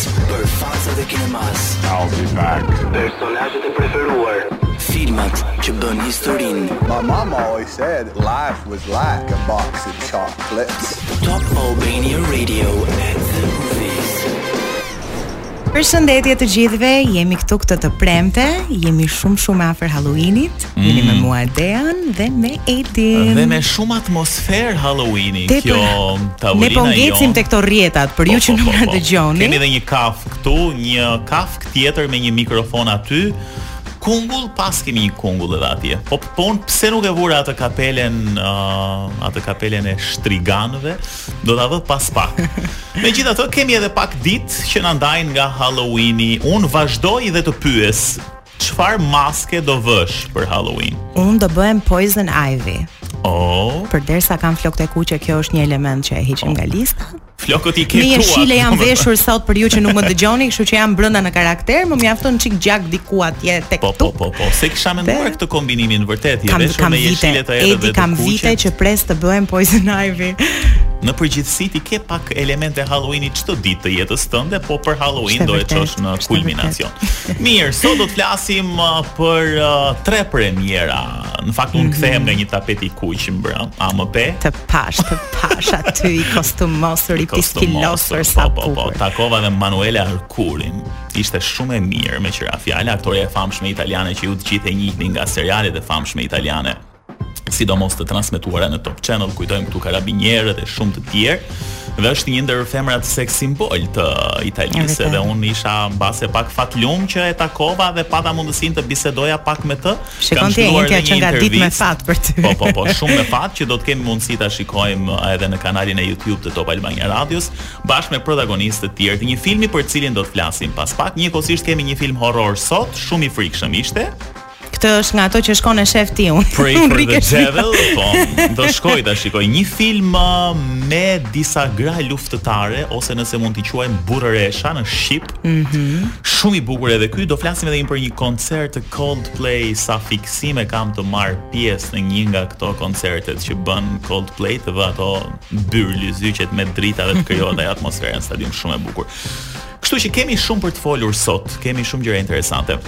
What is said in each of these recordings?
Për fansat e kinemas I'll be back Personazhet e preferuar Filmat që bënë historinë My mama always said Life was like a box of chocolates Top Albania Radio at the movies Përshëndetje të gjithëve, jemi këtu këtë të premte, jemi shumë shumë afër Halloweenit, Jemi me mm. mua Dean dhe me Edin. Dhe me shumë atmosferë Halloweeni Te kjo tavolina. Ne po ngecim te këto rrjetat për po, ju që po, nuk po, na dëgjoni. Kemi edhe një kafkë këtu, një kafkë tjetër me një mikrofon aty. Kungull pas kemi një kungull edhe atje. Po po pse nuk e vura atë kapelen, uh, atë kapelen e shtrigave, do ta vë pas pak. Megjithatë kemi edhe pak ditë që na ndajnë nga Halloweeni. Unë vazhdoj dhe të pyes Çfarë maske do vësh për Halloween? Unë do bëhem Poison Ivy. Oh. Përderisa kam flokët e kuqe, kjo është një element që e heqim oh. nga lista. Flokët i ke të tuat. Me jeshile jam veshur sot për ju që nuk më dëgjoni, kështu që jam brenda në karakter, më mjafton çik gjak diku atje tek po, po, po, po, s'e kisha menduar këtë kombinimin vërtet, je veshur me jeshile të errët dhe të kuqe. Kam vite që pres të bëhem Poison Ivy. Në përgjithësi ti ke pak elemente Halloween-i çdo ditë të jetës tënde, po për Halloween do e çosh në kulminacion. Mirë, sot do të flasim uh, për uh, tre premiera. Në fakt unë mhm. kthehem nga një tapet i kuq mbrëmë, AMP. Të pashë, të pashë aty i kostumosur, i pispillosur po, sa po, po, po. Takova dhe Manuela Arkurin. Ishte shumë e mirë meqë ra fjala, aktorja e famshme italiane që ju të gjithë e njihni nga serialet e famshme italiane. sidomos të transmetuara në Top Channel, kujtojmë këtu karabinierët e shumë të tjerë dhe është një ndër femrat seks simbol të Italisë dhe unë isha mbase pak fatlum që e takova dhe pata mundësinë të bisedoja pak me të. Shikon ti një qënka ditë me fat për ty. Po po po, shumë me fat që do të kemi mundësi ta shikojmë edhe në kanalin e YouTube të Top Albania Radios bashkë me protagonistë të tjerë të një filmi për të cilin do të flasim pas pak. Njëkohësisht kemi një film horror sot, shumë i frikshëm ishte. Kjo është nga ato që shkon e shef ti unë. Pray for the devil, po. Do shkoj ta shikoj një film uh, me disa gra luftëtare ose nëse mund t'i quajmë burrnesha në shqip. Mhm. Mm Shumë i bukur edhe ky. Do flasim edhe një për një koncert të Coldplay sa fiksim e kam të marr pjesë në një nga këto koncertet që bën Coldplay të vë ato byzylyqet me drita dhe të krijohet ajo atmosfera në stadium shumë e bukur. Kështu që kemi shumë për të folur sot, kemi shumë gjëra interesante.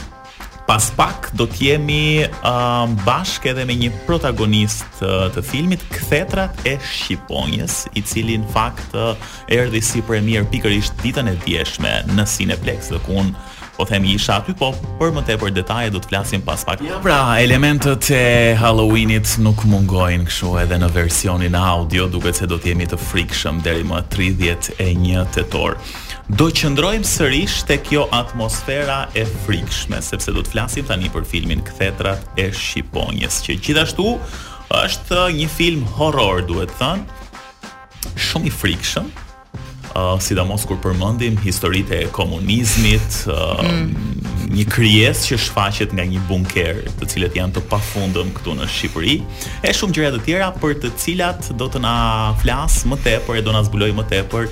Pas pak do të jemi uh, bashkë edhe me një protagonist uh, të filmit Kthetrat e Shqiponjës, i cili në fakt uh, erdhi si premierë pikërisht ditën e djeshme në Cineplex dhe ku unë dhe Edi isha aty, po për më tepër detaje do të flasim pas pak. Ja, pra, elementët e Halloweenit nuk mungojnë kështu edhe në versionin audio, duket se do të jemi të frikshëm deri më 31 tetor. Do qëndrojmë sërish tek kjo atmosfera e frikshme, sepse do të flasim tani për filmin Kthetrat e Shqiponjës, që gjithashtu është një film horror, duhet thënë, shumë i frikshëm, uh, sidomos kur përmendim historitë e komunizmit, uh, mm. një krijesë që shfaqet nga një bunker, të cilët janë të pafundëm këtu në Shqipëri, e shumë gjëra të tjera për të cilat do të na flasë më tepër e do na zbulojë më tepër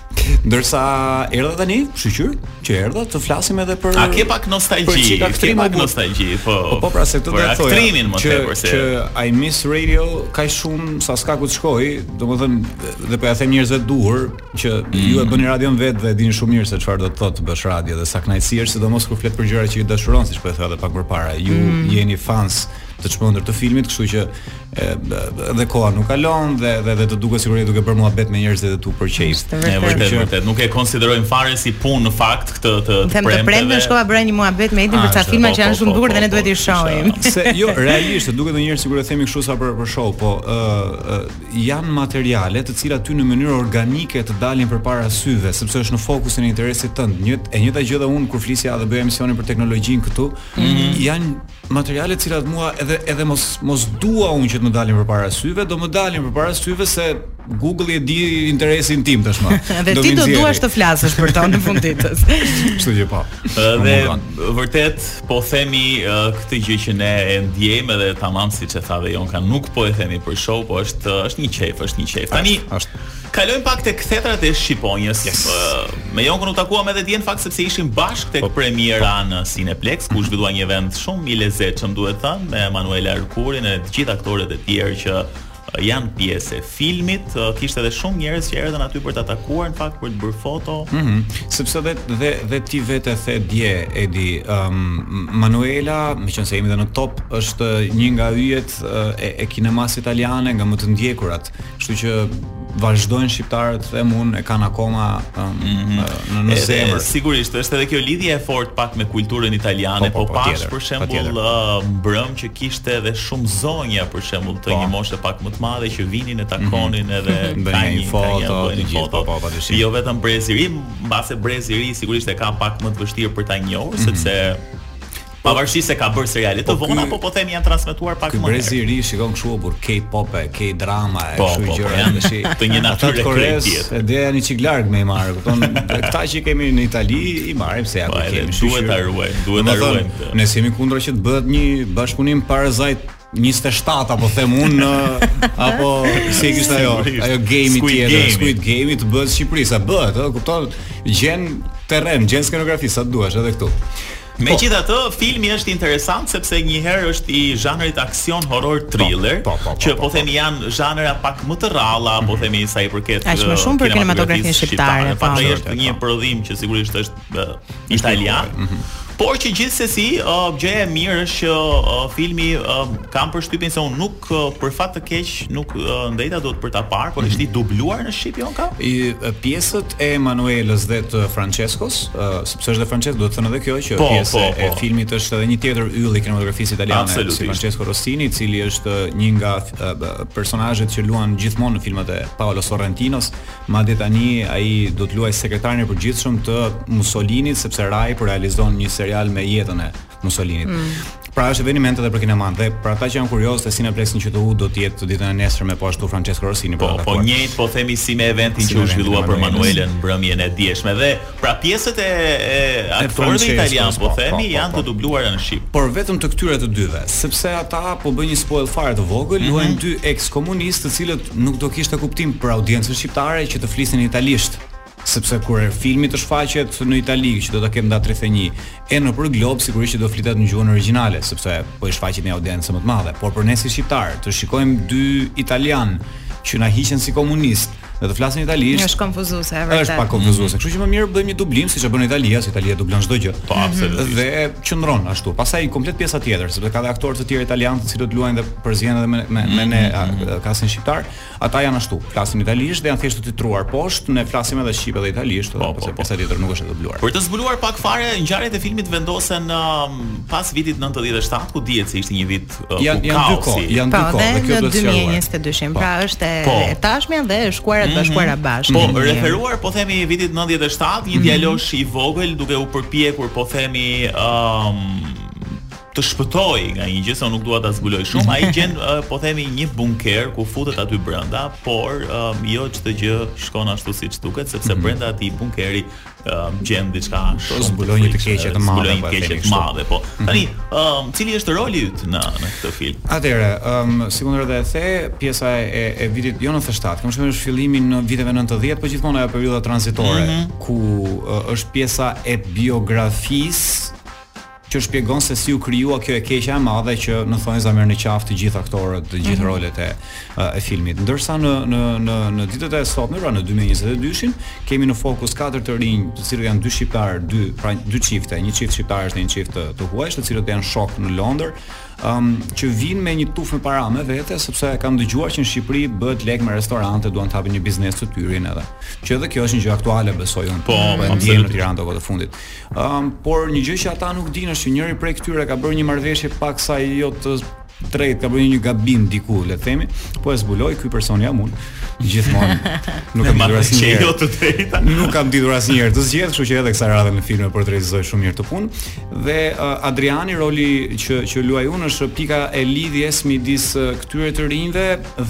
Ndërsa erdha tani, shyqyr, që erdha të flasim edhe për A ke pak nostalgji? Për ke pak nostalgji, po. Po, po pra se këtë do të thoja. Aktrimin më që, tepër se që I miss radio kaq shumë sa s'ka ku të shkoj, domethënë dhe po ia them njerëzve të duhur që mm. ju e bëni radion vetë dhe e dini shumë mirë se çfarë do të thotë të bësh radio dhe sa kënaqësi është sidomos kur flet për gjëra që i dashuron, siç po e thoja edhe pak më parë. Ju mm. jeni fans të çmendur të filmit, kështu që dhe koha nuk kalon dhe dhe dhe të duket sikur je duke bërë muhabet me njerëzit e tu për qejf. Është vërtet, vërtet, vërtet. Nuk e konsiderojmë fare si punë në fakt këtë të të premteve. Themi shkova bëra një muhabet me Edin për ca filma që janë shumë bukur dhe ne duhet t'i shohim. Se jo, realisht të duket ndonjëherë sikur e themi kështu sa për për show, po ë janë materiale të cilat ty në mënyrë organike të dalin përpara syve, sepse është në fokusin e interesit tënd. Një e njëjta gjë dhe unë kur flisja dhe bëja emisionin për teknologjinë këtu, mhm. janë materiale të cilat mua edhe edhe mos mos dua unë që të më dalin përpara syve, do më dalin përpara syve se Google e di interesin tim tashmë. dhe ti do duash të flasësh për ta në fund të ditës. Kështu që po. Dhe vërtet po themi këtë gjë që ne e ndjejmë edhe tamam siç e tha dhe Jonka, nuk po e themi për show, po është është një qejf, është një qejf. Tani është Kalojmë pak tek Kthetrat e Shqiponjës. Yes. Me Jonkun u takuam edhe dje në fakt sepse ishim bashkë tek po. premiera në Cineplex, ku u zhvillua një event shumë i lezetshëm, duhet thënë, me Manuela Arcurin e të gjithë aktorët e tjerë që janë pjesë e filmit, kishte edhe shumë njerëz që erdhën aty për ta takuar, në fakt për të bërë foto. Mhm. Mm Sepse dhe dhe dhe ti vetë e the dje Edi, um, Manuela, meqenëse jemi dhe në Top, është një nga yjet e, e kinemasë italiane, nga më të ndjekurat. Kështu që vazhdojnë shqiptarët, them unë, e kanë akoma um, mm -hmm. në në zemër. Sigurisht, është edhe kjo lidhje e fortë pak me kulturën italiane, po, po, po, po pashë për shembull uh, mbrëm që kishte edhe shumë zonja për shembull të po. një moshe pak më të madhe që vinin e takonin mm -hmm. edhe ka një foto, një foto. Po, po, po, jo vetëm brezi i ri, mbase brezi i ri sigurisht e ka pak më të vështirë për ta njohur mm -hmm. sepse Pavarësisht se ka bërë seriale të vona, po po themi janë transmetuar pak më. Ky brezi i ri shikon kështu o burra K-pop e K-drama e po, kështu po, gjëra po, si të një natyrë të Koresë. Edhe janë çik larg me i marrë, kupton? Këta që kemi në Itali i marrim se ja ku i kemi. Duhet ta ruajmë, duhet ta ruajmë. Ne jemi kundra që të bëhet një bashkëpunim Parasite 27 apo them un në apo si e kishte ajo ajo game tjetër Squid Game të bëhet në Shqipëri sa bëhet ë kupton gjen terren gjen skenografi sa duash edhe këtu Megjithatë, po. filmi është interesant sepse njëherë është i zhanrit aksion, horror, po, thriller po, po, po, Që po, po themi janë zhanra pak më të ralla, mm -hmm. po mhm. themi sa i përket Është më shumë për kinematografinë shqiptare Pa është një prodhim që sigurisht është italian. Mm -hmm. Por që gjithsesi, uh, gjëja e mirë është që uh, filmi uh, kam përshtypjen se unë nuk uh, për fat të keq nuk uh, ndejta dot për ta parë, por mm -hmm. është i mhm. dubluar në shqip jo nga? I pjesët e Emanuelës dhe të Francescos, uh, sepse është dhe Francesco, duhet thënë edhe kjo që po, pjesë po, po. e filmit është edhe një tjetër yll i kinematografisë italiane, Absolutisht. si Francesco Rossini, i cili është një nga uh, personazhet që luan gjithmonë në filmat e Paolo Sorrentinos, Madje tani ai do të luajë sekretarin e përgjithshëm të Musolinit sepse Rai po realizon një serial me jetën e Musolinit. Mm. Pra është eveniment edhe për kinemanë dhe për ata që janë kuriozë te Cineplex në QTU do të jetë ditën e nesërme po ashtu Francesco Rossini po. Po, po njëjtë po themi si me eventin që u zhvillua për Manuelën mbrëmjen e djeshme dhe Pra pjesët e aktorëve italianë po themi janë të dubluara në shqip. Por vetëm të këtyre të dyve, sepse ata po bëj një spoil fare të vogël, luajnë dy eks komunistë të cilët nuk do kishte kuptim për audiencën shqiptare që të flisnin italisht, sepse kur filmi të shfaqet në Itali që do ta ketë në datë tridhjetë e një, E nëpër glob sigurisht që do flitet në gjuhën origjinale, sepse po i shfaqet një audience më të madhe, por për ne si shqiptarë, të shikojmë dy italianë që na hiqen si komunistë dhe të flasin italisht. Është konfuzuese, e vërtetë. Është pak konfuzuese. Kështu që më mirë bëjmë një dublim siç e bën Italia, se Italia dublon çdo gjë. Po, absolutisht. Dhe qëndron ashtu. Pastaj komplet pjesa tjetër, sepse ka dhe aktorë të tjerë italianë të cilët luajnë dhe përzihen edhe me me me ne mm, mm, mm. kastin shqiptar, Ata janë ashtu, flasin italisht dhe janë thjesht të titruar poshtë, ne flasim edhe shqip edhe italisht, po, po, po. pjesa tjetër nuk është e dubluar. Për të zbuluar pak fare, ngjarjet e filmit vendosen um, pas vitit 97, ku dihet se ishte një vit uh, janë, ku janë dy kohë, janë dy po, kohë, dhe kjo duhet sqaruar. Në 2022, po. pra është e, po. e tashmja dhe e shkuara të mhm. bashkuara mm -hmm. bashkë. Po, referuar po themi vitit 97, një mm -hmm. djalosh i vogël duke u përpjekur po themi um, të shpëtojë nga një gjë se unë nuk dua ta zbuloj shumë. Ai gjen uh, po themi një bunker ku futet aty brenda, por um, jo çdo gjë shkon ashtu siç duhet sepse mm -hmm. brenda atij bunkeri um, gjen diçka po, shumë po zbulon një të keqe të madhe, zbulon një të keqe të madhe, po. Mhm. Tani, um, cili është roli yt në në këtë film? Atëherë, um, sikur edhe e the, pjesa e e vitit jo 97, po më shumë në fillimin e viteve 90, po gjithmonë ajo periudha tranzitore mm -hmm. ku uh, është pjesa e biografisë Kjo shpjegon se si u krijua kjo e keqja e madhe që në thonjza merr në qafë të gjithë aktorët, të gjithë mhm. rolet e e filmit. Ndërsa në në në në ditët e sotme, pra në 2022-shin, kemi në fokus katër të rinj, të cilët janë dy shqiptarë, dy pra dy çifte, një çift shqiptarësh dhe një çift të, të huajsh, të cilët janë shokë në Londër, um, që vijnë me një tufë me para me vete, sepse e kanë dëgjuar që në Shqipëri bëhet lek me restorante, duan të hapin një biznes të tyrin edhe. Që edhe kjo është një gjë aktuale, besoj unë. Po, po e ndjejmë në Tiranë kohët e fundit. Ëm, por një gjë që ata nuk dinë është që njëri prej këtyre ka bërë një marrëveshje paksa jo të drejtë, ka bërë një gabim diku, le të themi, po e zbuloj ky person jam unë. Gjithmonë nuk kam ditur asnjë jo të drejtë. Nuk kam ditur asnjëherë të zgjedh, kështu që edhe kësaj radhe në film e portretizoj shumë mirë këtë punë. Dhe uh, Adriani roli që që luaj unë është pika e lidhjes midis uh, këtyre të rinjve,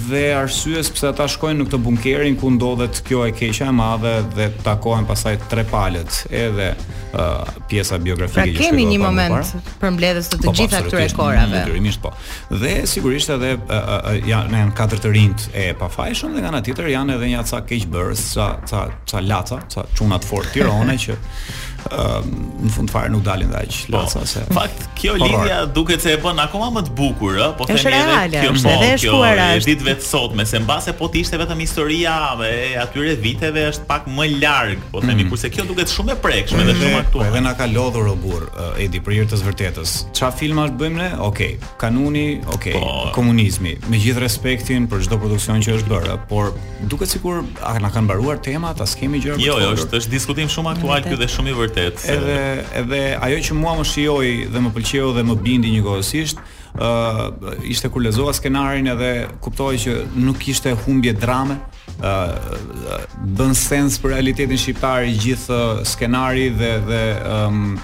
dhe arsyes pse ata shkojnë në këtë bunkerin ku ndodhet kjo e keqja e madhe dhe takohen pastaj tre palët edhe uh, pjesa biografike pra, që shkruan. kemi një moment para. përmbledhës të të po, po gjitha këtyre korave. Natyrisht po. Dhe sigurisht edhe uh, uh, janë janë katër të rinjtë e pafajshëm dhe nga ana tjetër janë edhe një ca keqbërës, ca ca ca laca, ca çuna të fortë Tirone që uh, në fund fare nuk dalin dhe aq po, laca se. Fakt Kjo Horror. lidhja duket se e bën akoma më të bukur, ë, po Është themi reale, edhe kjo, është po, edhe e kjo shkuara e është. ditëve të sotme, se mbase po të ishte vetëm historia e atyre viteve është pak më larg, po themi, Mhm. kurse kjo duket shumë e prekshme dhe shumë Po aktuale. edhe na ka lodhur o burrë, eh, Edi, për hir të së vërtetës. Ça filmash bëjmë ne? Okej. Kanuni, okej. Po. Komunizmi. Me gjithë respektin për çdo produksion që është bërë, por Duket sikur a na kanë mbaruar temat, s'kemi gjëra për jo, të jo, folur. Jo, është është diskutim shumë aktual ky dhe shumë i vërtetë. Se... Edhe edhe ajo që mua më shijoi dhe më pëlqeu dhe më bindi njëkohësisht, ë uh, ishte kur lexova skenarin edhe kuptohej që nuk kishte humbje drame, ë uh, bën sens për realitetin shqiptar i gjithë skenari dhe dhe um,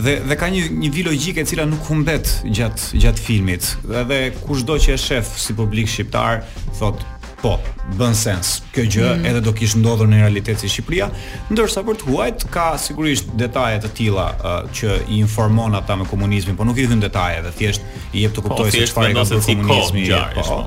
Dhe dhe ka një një vijë logjike e cila nuk humbet gjatë gjatë filmit. Edhe kushdo që e shef si publik shqiptar thotë po, bën sens. Kjo gjë mm. edhe do kish ndodhur në realitet si Shqipëria, ndërsa për të huajt ka sigurisht detaje të tilla uh, që i informon ata me komunizmin, por nuk i hyn detajeve, thjesht i jep të po, kuptojë se çfarë ka bërë komunizmi, po, po,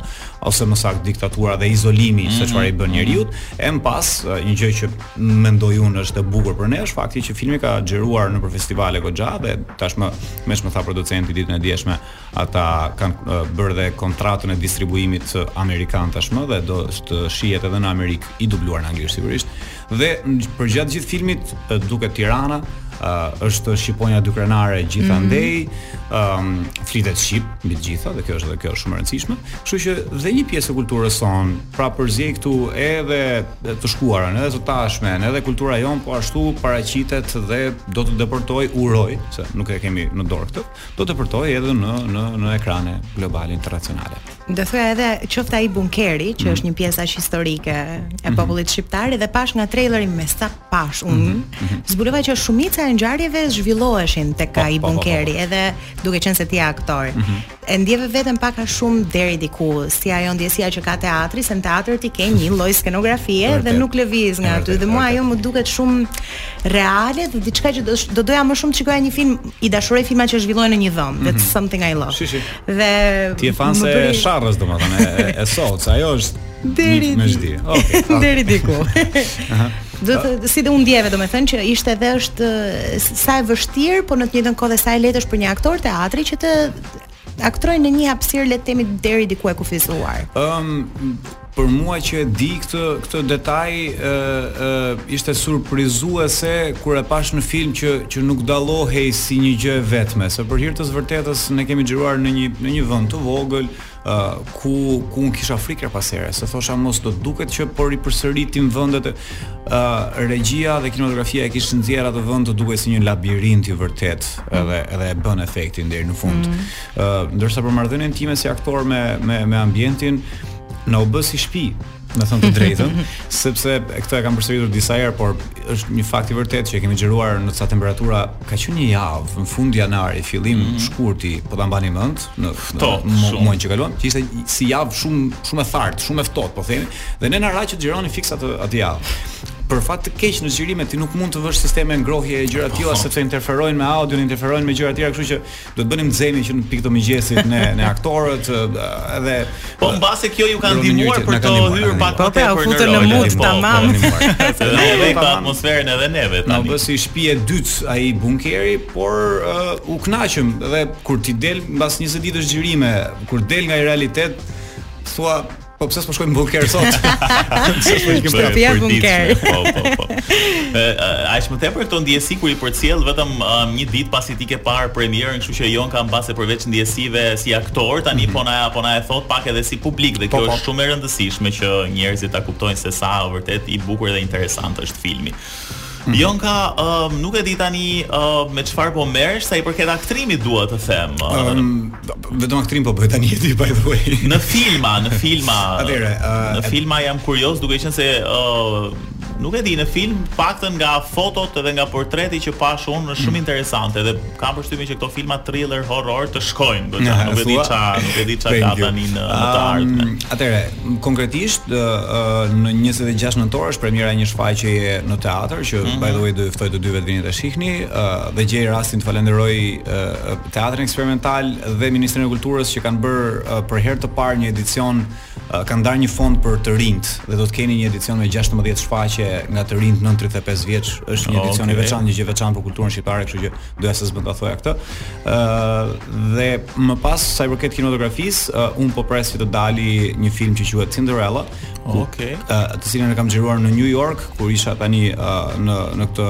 ose më saktë diktatura dhe izolimi mm. se çfarë i bën njeriu. Mm. E mbase një gjë që mendoj unë është e bukur për ne është fakti që filmi ka xhiruar nëpër festivale goxha dhe tashmë me ç'më tha producenti ditën e djeshme ata kanë bërë dhe kontratën e distribuimit amerikan tashmë dhe do të shihet edhe në Amerikë i dubluar në anglisht sigurisht dhe përgjatë gjithë filmit duket Tirana uh, është shqiponja dykrenare gjithandej, mm -hmm. um, flitet shqip mbi të gjitha dhe kjo është dhe kjo është shumë e rëndësishme. Kështu që dhe një pjesë e kulturës sonë, pra përzihet këtu edhe dhe të shkuarën edhe të tashmen edhe kultura jonë po ashtu paraqitet dhe do të depërtoj uroj se nuk e kemi në dorë këtë do të depërtoj edhe në në në ekrane globale internacionale do thoja edhe qoftë ai bunkeri që mm. është një pjesë aq historike e mhm. popullit shqiptar dhe pash nga traileri me sa pash unë mm -hmm. zbulova që shumica e ngjarjeve zhvilloheshin tek po, ai po, po, bunkeri po, po, po. edhe duke qenë se ti je aktor mm -hmm. E ndjeve veten pak a shumë deri diku, si ajo ndjesia që ka teatri, se në teatër ti ke një lloj skenografie dhe nuk lëviz nga aty. Dhe mua ajo më duket shumë reale dhe diçka që do, do doja më shumë të shikoja një film i dashuroj filma që zhvillohen në një dhomë, mm -hmm. something I love. Shi, shi. Dhe ti je fan se bëri... sharrës domethënë e, e sot, ajo është deri me zhdi. Okay, okay. deri diku. Do të si u ndjeve domethënë që ishte dhe është sa e vështirë, por në të njëjtën kohë dhe sa e lehtë është për një aktor teatri që të aktroj në një hapësirë le të themi deri diku e kufizuar. Ëm um, për mua që e di këtë këtë detaj ë ë ishte surprizuese kur e pash në film që që nuk dallohej si një gjë e vetme, se për hir të së vërtetës ne kemi xhiruar në një në një vend të vogël, Uh, ku ku un kisha frikë herë pas here, se thosha mos do duket që po ripërsëritim vendet. Uh, regjia dhe kinematografia e kishin nxjerr atë vend të dukej si një labirint i vërtet, edhe edhe e bën efektin deri në fund. Ëh, mm. uh, ndërsa për marrëdhënien time si aktor me me me ambientin, na u bë si shtëpi. me thënë të drejtën, sepse këtë e kam përsëritur disa herë, por është një fakt i vërtetë që e kemi xhiruar në ca temperatura ka qenë një javë në fund janari, fillim mm -hmm. shkurti, po ta mbani mend në muajin që kaluam, që ishte një javë shumë shumë e thartë, shumë e ftohtë, po themi, dhe ne na ra që xhironim fiks atë atë javë për fat të keq në xhirime ti nuk mund të vësh sisteme ngrohje e gjëra të tilla sepse interferojnë me audion, interferojnë me gjëra të tjera, kështu që do të bënim xhemi që në pikë të mëngjesit me me aktorët edhe po mbase kjo ju ka ndihmuar për të hyrë pak më po, tepër po, në rolin e po, tamam. Se ne vë pa atmosferën edhe neve tani. Na u bë si shtëpi e dytë ai bunkeri, por u kënaqëm dhe kur ti del mbas 20 ditësh xhirime, kur del nga ai realitet thua Po pse s'po shkojmë në bunker sot? Pse s'po shkojmë në bunker? bunker. Po, po, po. Ëh, aq më tepër këto ndjesi kur i përcjell vetëm um, një ditë pasi ti ke parë premierën, kështu që Jonka mbase përveç ndjesive si aktor, tani mhm. po na po na e thot pak edhe si publik dhe po, kjo po. është shumë e rëndësishme që njerëzit ta kuptojnë se sa vërtet i bukur dhe interesant është filmi. Mhm. Jonka, um, nuk e di tani uh, me çfarë po merresh, sa i përket aktrimit dua të them. Uh, um, vetëm aktrim po bëj tani ti by the way. Në filma, në filma. Atëherë, uh, në filma jam kurioz duke qenë se uh, nuk e di në film paktën nga fotot dhe nga portreti që pash unë është shumë mm. interesante dhe Kam përshtypjen që këto filma thriller horror të shkojnë goxha, nuk e di ça, nuk e di ça ka tani në në të ardhmen. Um, Atëre, konkretisht në 26 nëntor është premiera e një shfaqjeje në teatër që mm -hmm. by the way do ju ftoj të dyve të vini ta shihni dhe gjej rastin të falënderoj teatrin eksperimental dhe Ministrinë e Kulturës që kanë bërë për herë të parë një edicion Kanë ndarë një fond për të rinjtë dhe do të keni një edicion me 16 shfaqje nga të rinjtë nën 35 vjeç. Është një edicion okay. i veçantë, një gjë e veçantë për kulturën shqiptare, kështu që doja se s'bën pa ta thoja këtë. Ë uh, dhe më pas sa i përket kinematografisë, uh, unë po pres që të dali një film që quhet Cinderella. Okej. Okay. Uh, të cilën e kam xhiruar në New York, kur isha tani uh, në në këtë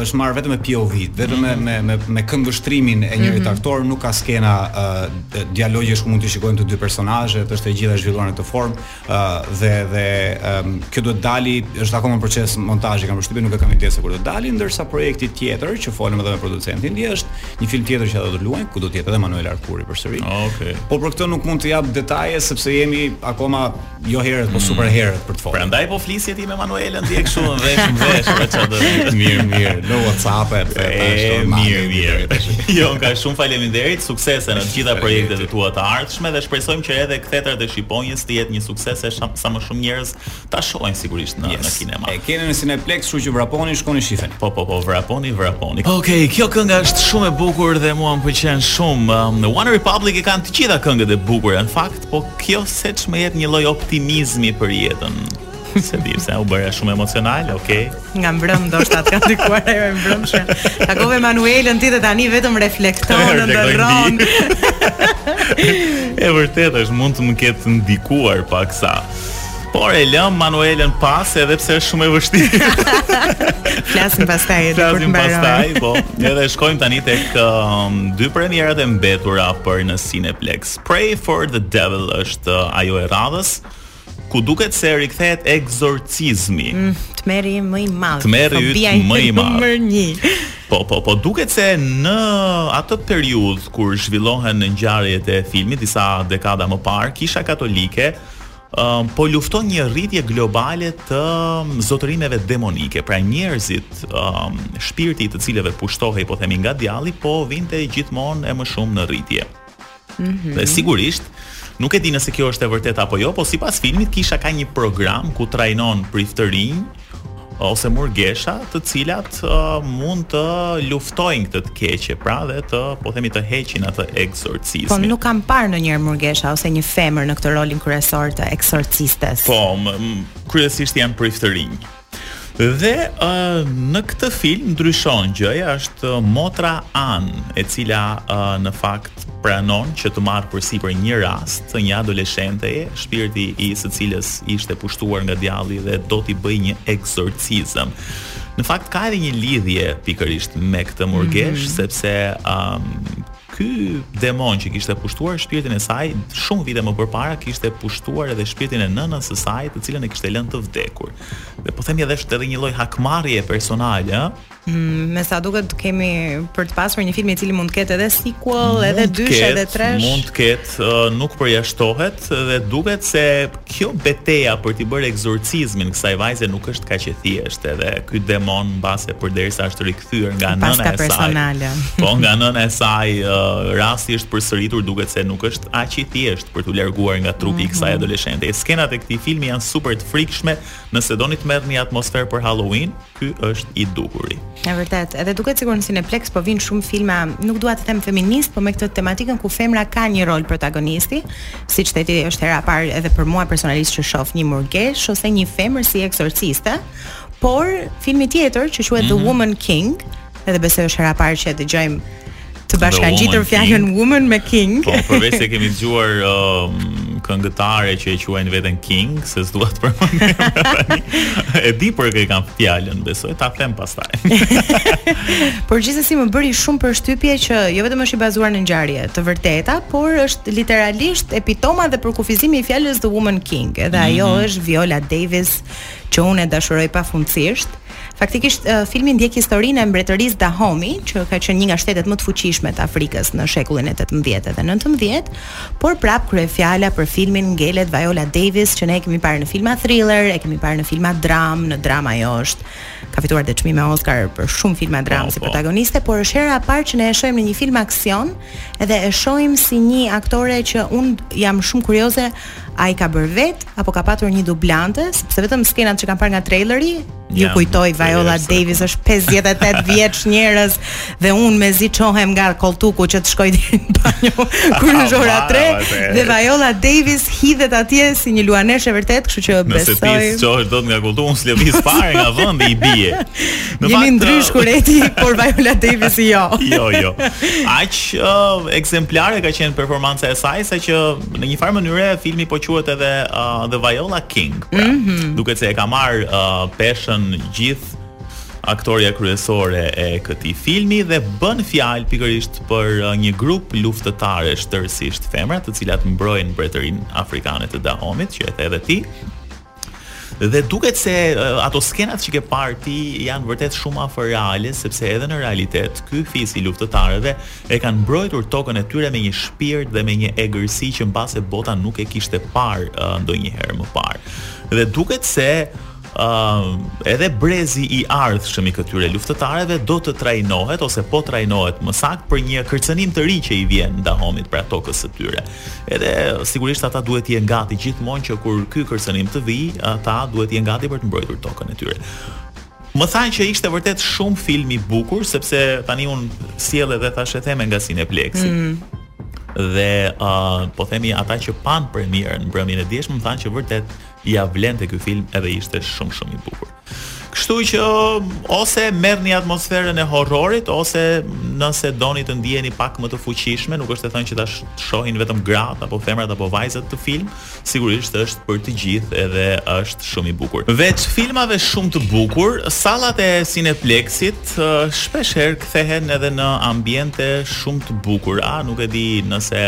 është marrë vetëm me POV, vetëm me mhm. me me, me këngështrimin e njërit mm -hmm. aktor, nuk ka skena uh, dialogjesh ku mund të shikojmë të dy personazhet, është e gjitha zhvilluar në këtë formë uh, dhe dhe um, kjo duhet dali, është akoma në proces montazhi, kam përshtypjen nuk e kam idenë se kur do dali, ndërsa projekti tjetër që folëm edhe me producentin, dhe është një film tjetër që do të luajmë, ku do të jetë edhe Manuela Arkuri përsëri. Ah, okej. Okay. Po për këtë nuk mund të jap detaje sepse jemi akoma Jo herët, po super herët për të folur. Prandaj po flisje ti me Manuelën ti kështu në vesh, në vesh, për çfarëdo. Mirë, mirë. Në WhatsApp e pse ashtu. Mirë, mirë. Jo, ka shumë faleminderit, suksese në të gjitha projektet e tua të ardhshme dhe shpresojmë që edhe Kthetrat e Shqiponjës të jetë një sukses e sa më shumë njerëz ta shohin sigurisht në në kinema. E keni në Cineplex, kështu që vraponi, shkoni shifeni. Po, po, po, vraponi, vraponi. Okej, kjo kënga është shumë e bukur dhe mua më pëlqen shumë. Um, One Republic e kanë të gjitha këngët e bukura në fakt. Po kjo seç më jep një lloj optimizmi për jetën. Se di se u bëra shumë emocionale, okay. Nga mbrëmë ndoshta të ka ndikuar ajo e mbrëmshme. Takove Manuelën ti dhe tani vetëm reflekton në ndërron. e vërtetë është mund të më ketë ndikuar paksa. Por e lëmë Manuelën pas edhe pse është shumë e vështirë. Flasim pastaj edhe për të mbaruar. Pastaj, po, edhe shkojmë tani tek um, dy premierat e mbetura për në Cineplex. Prey for the Devil është ajo e radhës ku duket se rikthehet ekzorcizmi. Mm, tmerri im më i madh. Tmerri yt më i madh. Numër 1. Po, po, po duket se në atë periudhë kur zhvillohen ngjarjet e filmit disa dekada më parë, Kisha Katolike Uh, po lufton një rritje globale të um, zotërimeve demonike. Pra njerëzit, um, shpirti i të cilëve pushtohej, po themi nga djalli, po vinte gjithmonë e më shumë në rritje. Mm -hmm. Dhe sigurisht, nuk e di nëse kjo është e vërtetë apo jo, po sipas filmit kisha ka një program ku trajnon priftërinj ose murgesha, të cilat uh, mund të luftojnë këtë të keqe, pra dhe të, po themi të heqin atë ekzorcizmin. Po nuk kam parë ndonjëherë murgesha ose një femër në këtë rolin kryesor të ekzorcistes. Po, kryesisht janë priftërinj. Dhe në këtë film ndryshon gjëja, është motra An, e cila në fakt pranon që të marrë përsipër një rast të një adoleshente, shpirti i së cilës ishte pushtuar nga djalli dhe do t'i bëjë një eksorcizëm. Në fakt ka edhe një lidhje pikërisht me këtë murgeshë, mm -hmm. sepse um, Ky demon që kishte pushtuar shpirtin e saj shumë vite më përpara kishte pushtuar edhe shpirtin e nënës së saj, të cilën e kishte lënë të vdekur. Dhe po themi dhe është edhe një lloj hakmarrje personale, ëh. Mm, me sa duket kemi për të pasur një film i cili mund të ketë edhe sequel, mund edhe dysh, edhe tresh. Mund të ketë, nuk përjashtohet dhe duket se kjo beteja për t'i bërë ekzorcizmin kësaj vajze nuk është kaq e thjeshtë edhe ky demon mbase përderisa është rikthyer nga nëna e saj. Personale. Po nga nëna e saj rasti është përsëritur duket se nuk është aq i thjeshtë për t'u larguar nga trupi i kësaj mhm. adoleshente. Skenat e këtij filmi janë super të frikshme, nëse doni të merrni atmosferë për Halloween, ky është i duhuri. E vërtetë, edhe duket sikur në Cineplexx po vijnë shumë filma, nuk dua të them feministë, por me këtë tematikën ku femra ka një rol protagonisti, siç the ti është hera e parë edhe për mua personalisht që shoh një murgeshë ose një femër si eksorciste, por filmi tjetër që quhet mm -hmm. The mhm. Woman King, Edhe besoj është hera e parë që e dëgjojmë të bashkangjitur fjalën woman me king. Po, përveç se kemi dëgjuar um, këngëtare që e quajnë veten king, se s'dua të përmend. e di për kë kam fjalën, besoj ta them pastaj. por gjithsesi më bëri shumë përshtypje që jo vetëm është i bazuar në ngjarje të vërteta, por është literalisht epitoma dhe përkufizimi i fjalës the woman king. Edhe ajo mm -hmm. është Viola Davis, që unë e dashuroj pafundësisht. Faktikisht filmi ndjek historinë e mbretërisë Dahomey, që ka qenë një nga shtetet më të fuqishme të Afrikës në shekullin e 18 dhe 19, por prap kryefjala për filmin ngelet Viola Davis, që ne e kemi parë në filma thriller, e kemi parë në filma dramë, në drama ajo është ka fituar dhe çmime Oscar për shumë filma dramë po, si protagoniste, por është hera e parë që ne e shohim në një film aksion dhe e shohim si një aktore që unë jam shumë kurioze A i ka bërë vetë apo ka patur një dublante, sepse vetëm skenat që kam parë nga traileri ju kujtoj Viola Davis është 58 vjeç njerëz dhe unë mezi çohem nga koltuku që të shkoj deri në banjo kur është ora 3 dhe Viola Davis hidhet atje si një luaneshë e vërtetë, kështu që besoj. Nëse ti s'çohesh dot nga koltuku, unë s'lëviz fare nga vendi i bie. Ne jemi ndryshe Kureti, por Viola Davis jo. jo, jo. Aq uh, ekzemplare ka qenë performanca e saj sa që Në njëfarë mënyre filmi po quhet edhe uh, The Viola King. Pra, mm -hmm. Duket se e ka marrë uh, peshën gjithë aktorja kryesore e këtij filmi dhe bën fjalë pikërisht për uh, një grup luftëtaresh tërësisht femra, të cilat mbrojnë mbretërinë afrikane të Dahomit, që e the edhe ti. Dhe duket se ato skenat që ke parë ti janë vërtet shumë afër reale, sepse edhe në realitet ky fis i luftëtarëve e kanë mbrojtur tokën e tyre me një shpirt dhe me një egërsi që mbase bota nuk e kishte parë uh, ndonjëherë më parë. Dhe duket se uh, edhe brezi i ardhshëm i këtyre luftëtarëve do të trajnohet ose po trajnohet më saktë për një kërcënim të ri që i vjen Dahomit pra tokës së tyre. Edhe sigurisht ata duhet të jenë gati gjithmonë që kur ky kërcënim të vijë, ata duhet të jenë gati për të mbrojtur tokën e tyre. Më thanë që ishte vërtet shumë film i bukur sepse tani un sjell edhe thashetheme nga Cineplex-i. Mm -hmm. Dhe uh, po themi ata që pan premierën mbrëmjen e djeshme më thanë që vërtet ia vlente ky film edhe ishte shumë shumë i bukur. Kështu që ose merrni atmosferën e horrorit ose nëse doni të ndiheni pak më të fuqishme, nuk është e thënë që ta shohin vetëm gratë apo femrat apo vajzat këtë film, sigurisht është për të gjithë edhe është shumë i bukur. Veç filmave shumë të bukur, sallat e Cineplexit shpesh herë kthehen edhe në ambiente shumë të bukura, nuk e di nëse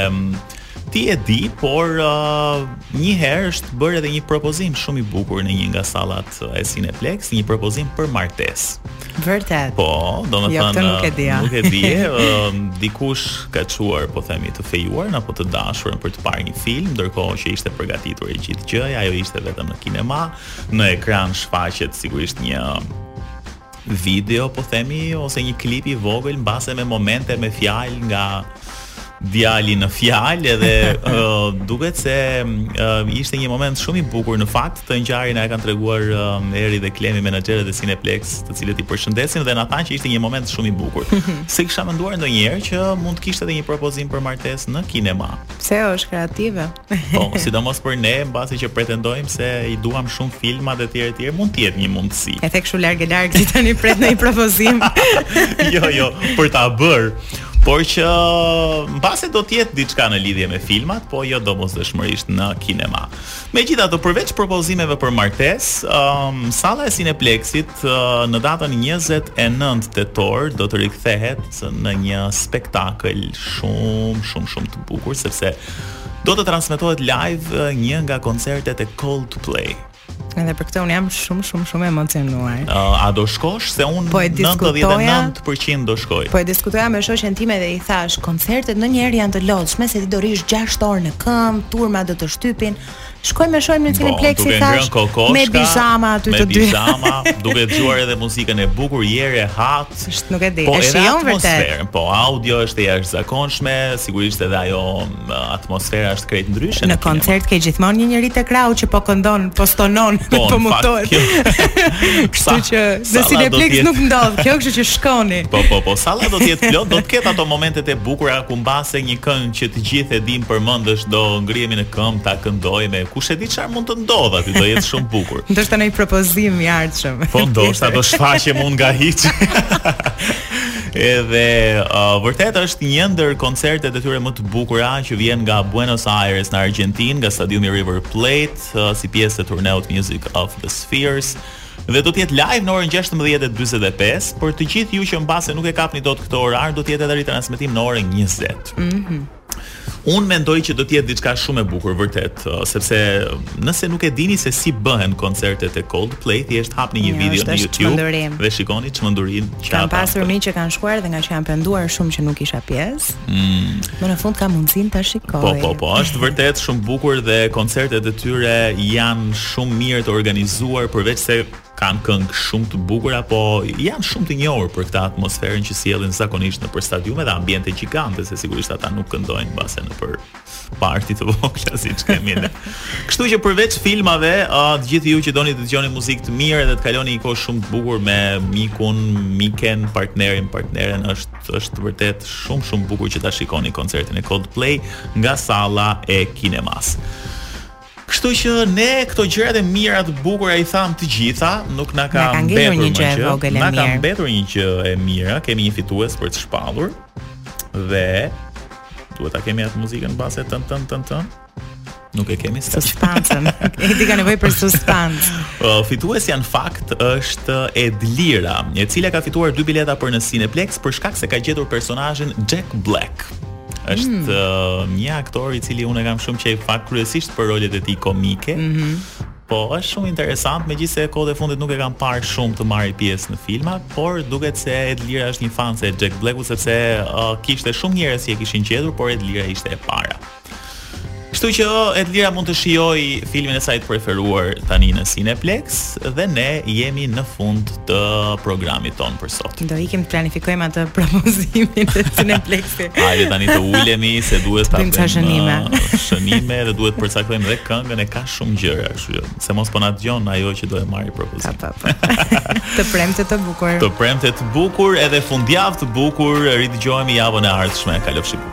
Ti e di, por uh, një herë është bërë edhe një propozim shumë i bukur në një nga sallat e Cineplex, një propozim për martesë. Vërtet. Po, domethënë jo, nuk e di. Nuk e di. uh, dikush ka çuar, po themi, të fejuarën apo të dashurën për të parë një film, ndërkohë që ishte përgatitur e gjithë gjëja, ajo ishte vetëm në kinema, në ekran shfaqet sigurisht një Video po themi ose një klip i vogël mbase me momente me fjalë nga djali në fjalë edhe uh, duket se uh, ishte një moment shumë i bukur në fakt këtë ngjarje na e kanë treguar um, Eri dhe Klemi menaxherët e Cineplex, të cilët i përshëndesim dhe na thanë që ishte një moment shumë i bukur. S'e kisha menduar ndonjëherë që mund të kishte edhe një propozim për martesë në kinema. Pse jo, është kreative? Po, sidomos për ne, mbase që pretendojmë se i duam shumë filmat e tjerë e tjerë, mund të jetë një mundësi. E the kështu larg e larg, si tani pret një propozim. jo, jo, për ta bërë. Por që mbase do të jetë diçka në lidhje me filmat, po jo domosdoshmërisht në kinema. Megjithatë, përveç propozimeve për martesë, um, salla e Cineplexit Në datën njëzet e nëntë tetor do të rikthehet në një spektakël shumë shumë shumë të bukur sepse do të transmetohet live një nga koncertet e Coldplay. Edhe për këtë un jam shumë shumë shumë emocionuar. Uh, a do shkosh se un po 99% do shkoj. Po e diskutoja me shoqen time dhe i thash, koncertet ndonjëherë janë të lodhshme se ti do rrish 6 orë në këmbë, turma do të shtypin. Shkojmë e shohim në po, Cineplex i thashë me pizhama aty të dy. Me pizhama, duke dëgjuar edhe muzikën e bukur Jere Hat. Është nuk e di. Po, është jo vërtet. Po audio është e jashtëzakonshme, sigurisht edhe ajo atmosfera është krejt ndryshe. Në, në koncert ke gjithmonë një njerëz te krahu që po këndon, po stonon, po, po mutohet. Kështu që në Cineplex nuk ndodh kjo, kështu që shkoni. Po po po, salla do të jetë plot, do të ketë ato momentet e bukura ku mbase një këngë që të gjithë e dimë përmendësh do ngrihemi në këmbë ta këndojmë. Kush e di çfarë mund të ndodhë aty, do jetë shumë bukur. Ndoshta ndonjë propozim i ardhshëm. Po ndoshta do shfaqem unë nga hiçi. Edhe uh, vërtet është një ndër koncertet e tyre më të bukura që vjen nga Buenos Aires në Argjentinë, nga stadiumi River Plate, uh, si pjesë e turneut Music of the Spheres. Dhe do të jetë live në orën gjashtëmbëdhjetë e dyzet e pesë, por të gjithë ju që mbase nuk e kapni dot këtë orar, do të jetë edhe ritransmetim në orën njëzet. Mhm. Unë mendoj që do të jetë diçka shumë e bukur vërtet, uh, sepse nëse nuk e dini se si bëhen koncertet e Coldplay, thjesht hapni një jo, video në YouTube dhe shikoni çmendurinë që ata. Kam pasur miq që kanë shkuar dhe ngaqë jam penduar shumë që nuk isha pjesë. Mm. Më në fund kam mundësinë ta shikoj Po, po, po, është vërtet shumë bukur dhe koncertet e tyre janë shumë mirë të organizuar Përveç se kanë këngë shumë të bukura, po janë shumë të njohur për këtë atmosferën që sjellin zakonisht nëpër stadiume dhe ambiente gjigante, se sigurisht ata nuk këndojnë mbase nëpër party të vogla siç kemi ne. Kështu që përveç filmave, uh, të gjithë ju që doni të dëgjoni muzikë të mirë dhe të kaloni një kohë shumë të bukur me mikun, miken, partnerin, partneren, është është vërtet shumë shumë bukur që ta shikoni koncertin e Coldplay nga salla e kinemasë. Kështu që ne këto gjërat e mira të bukura i thamë të gjitha, nuk na ka, na ka mbetur një gjë e vogël e mirë. Na ka mbetur një gjë e mirë, kemi një fitues për të shpallur. Dhe duhet ta kemi atë muzikën mbase tën tën tën tën. Nuk e kemi suspansën. E di ka nevojë për suspansë. Po, fituesja në fakt është Edlira, e cila ka fituar dy bileta për në Cineplex për shkak se ka gjetur personazhin Jack Black. Është mm. uh, një aktor i cili unë e kam shumë qejf fakt kryesisht për rolet e tij komike. Mm -hmm. Po, është shumë interesant, megjithëse kohët e fundit nuk e kam parë shumë të marrë pjesë në filma, por duket se Edlira është një fanse e Jack Blackut, sepse uh, kishte shumë njerëz që e kishin gjetur, por Edlira ishte e para. Kështu që Edlira mund të shijojë filmin e saj të preferuar tani në Cineplex dhe ne jemi në fund të programit tonë për sot. Do ikim të planifikojmë atë propozimin te Cineplex-i. Hajde tani të ulemi se duhet të bëjmë shënime. Uh, shënime dhe duhet të përcaktojmë dhe këngën e ka shumë gjëra, kështu që se mos po na dëgjon ajo që do e marrë propozimin. Po, po, po. të premte të bukur. Të premte të bukur edhe fundjavë të bukur. Ridëgjohemi javën e ardhshme. Kalofshi bukur.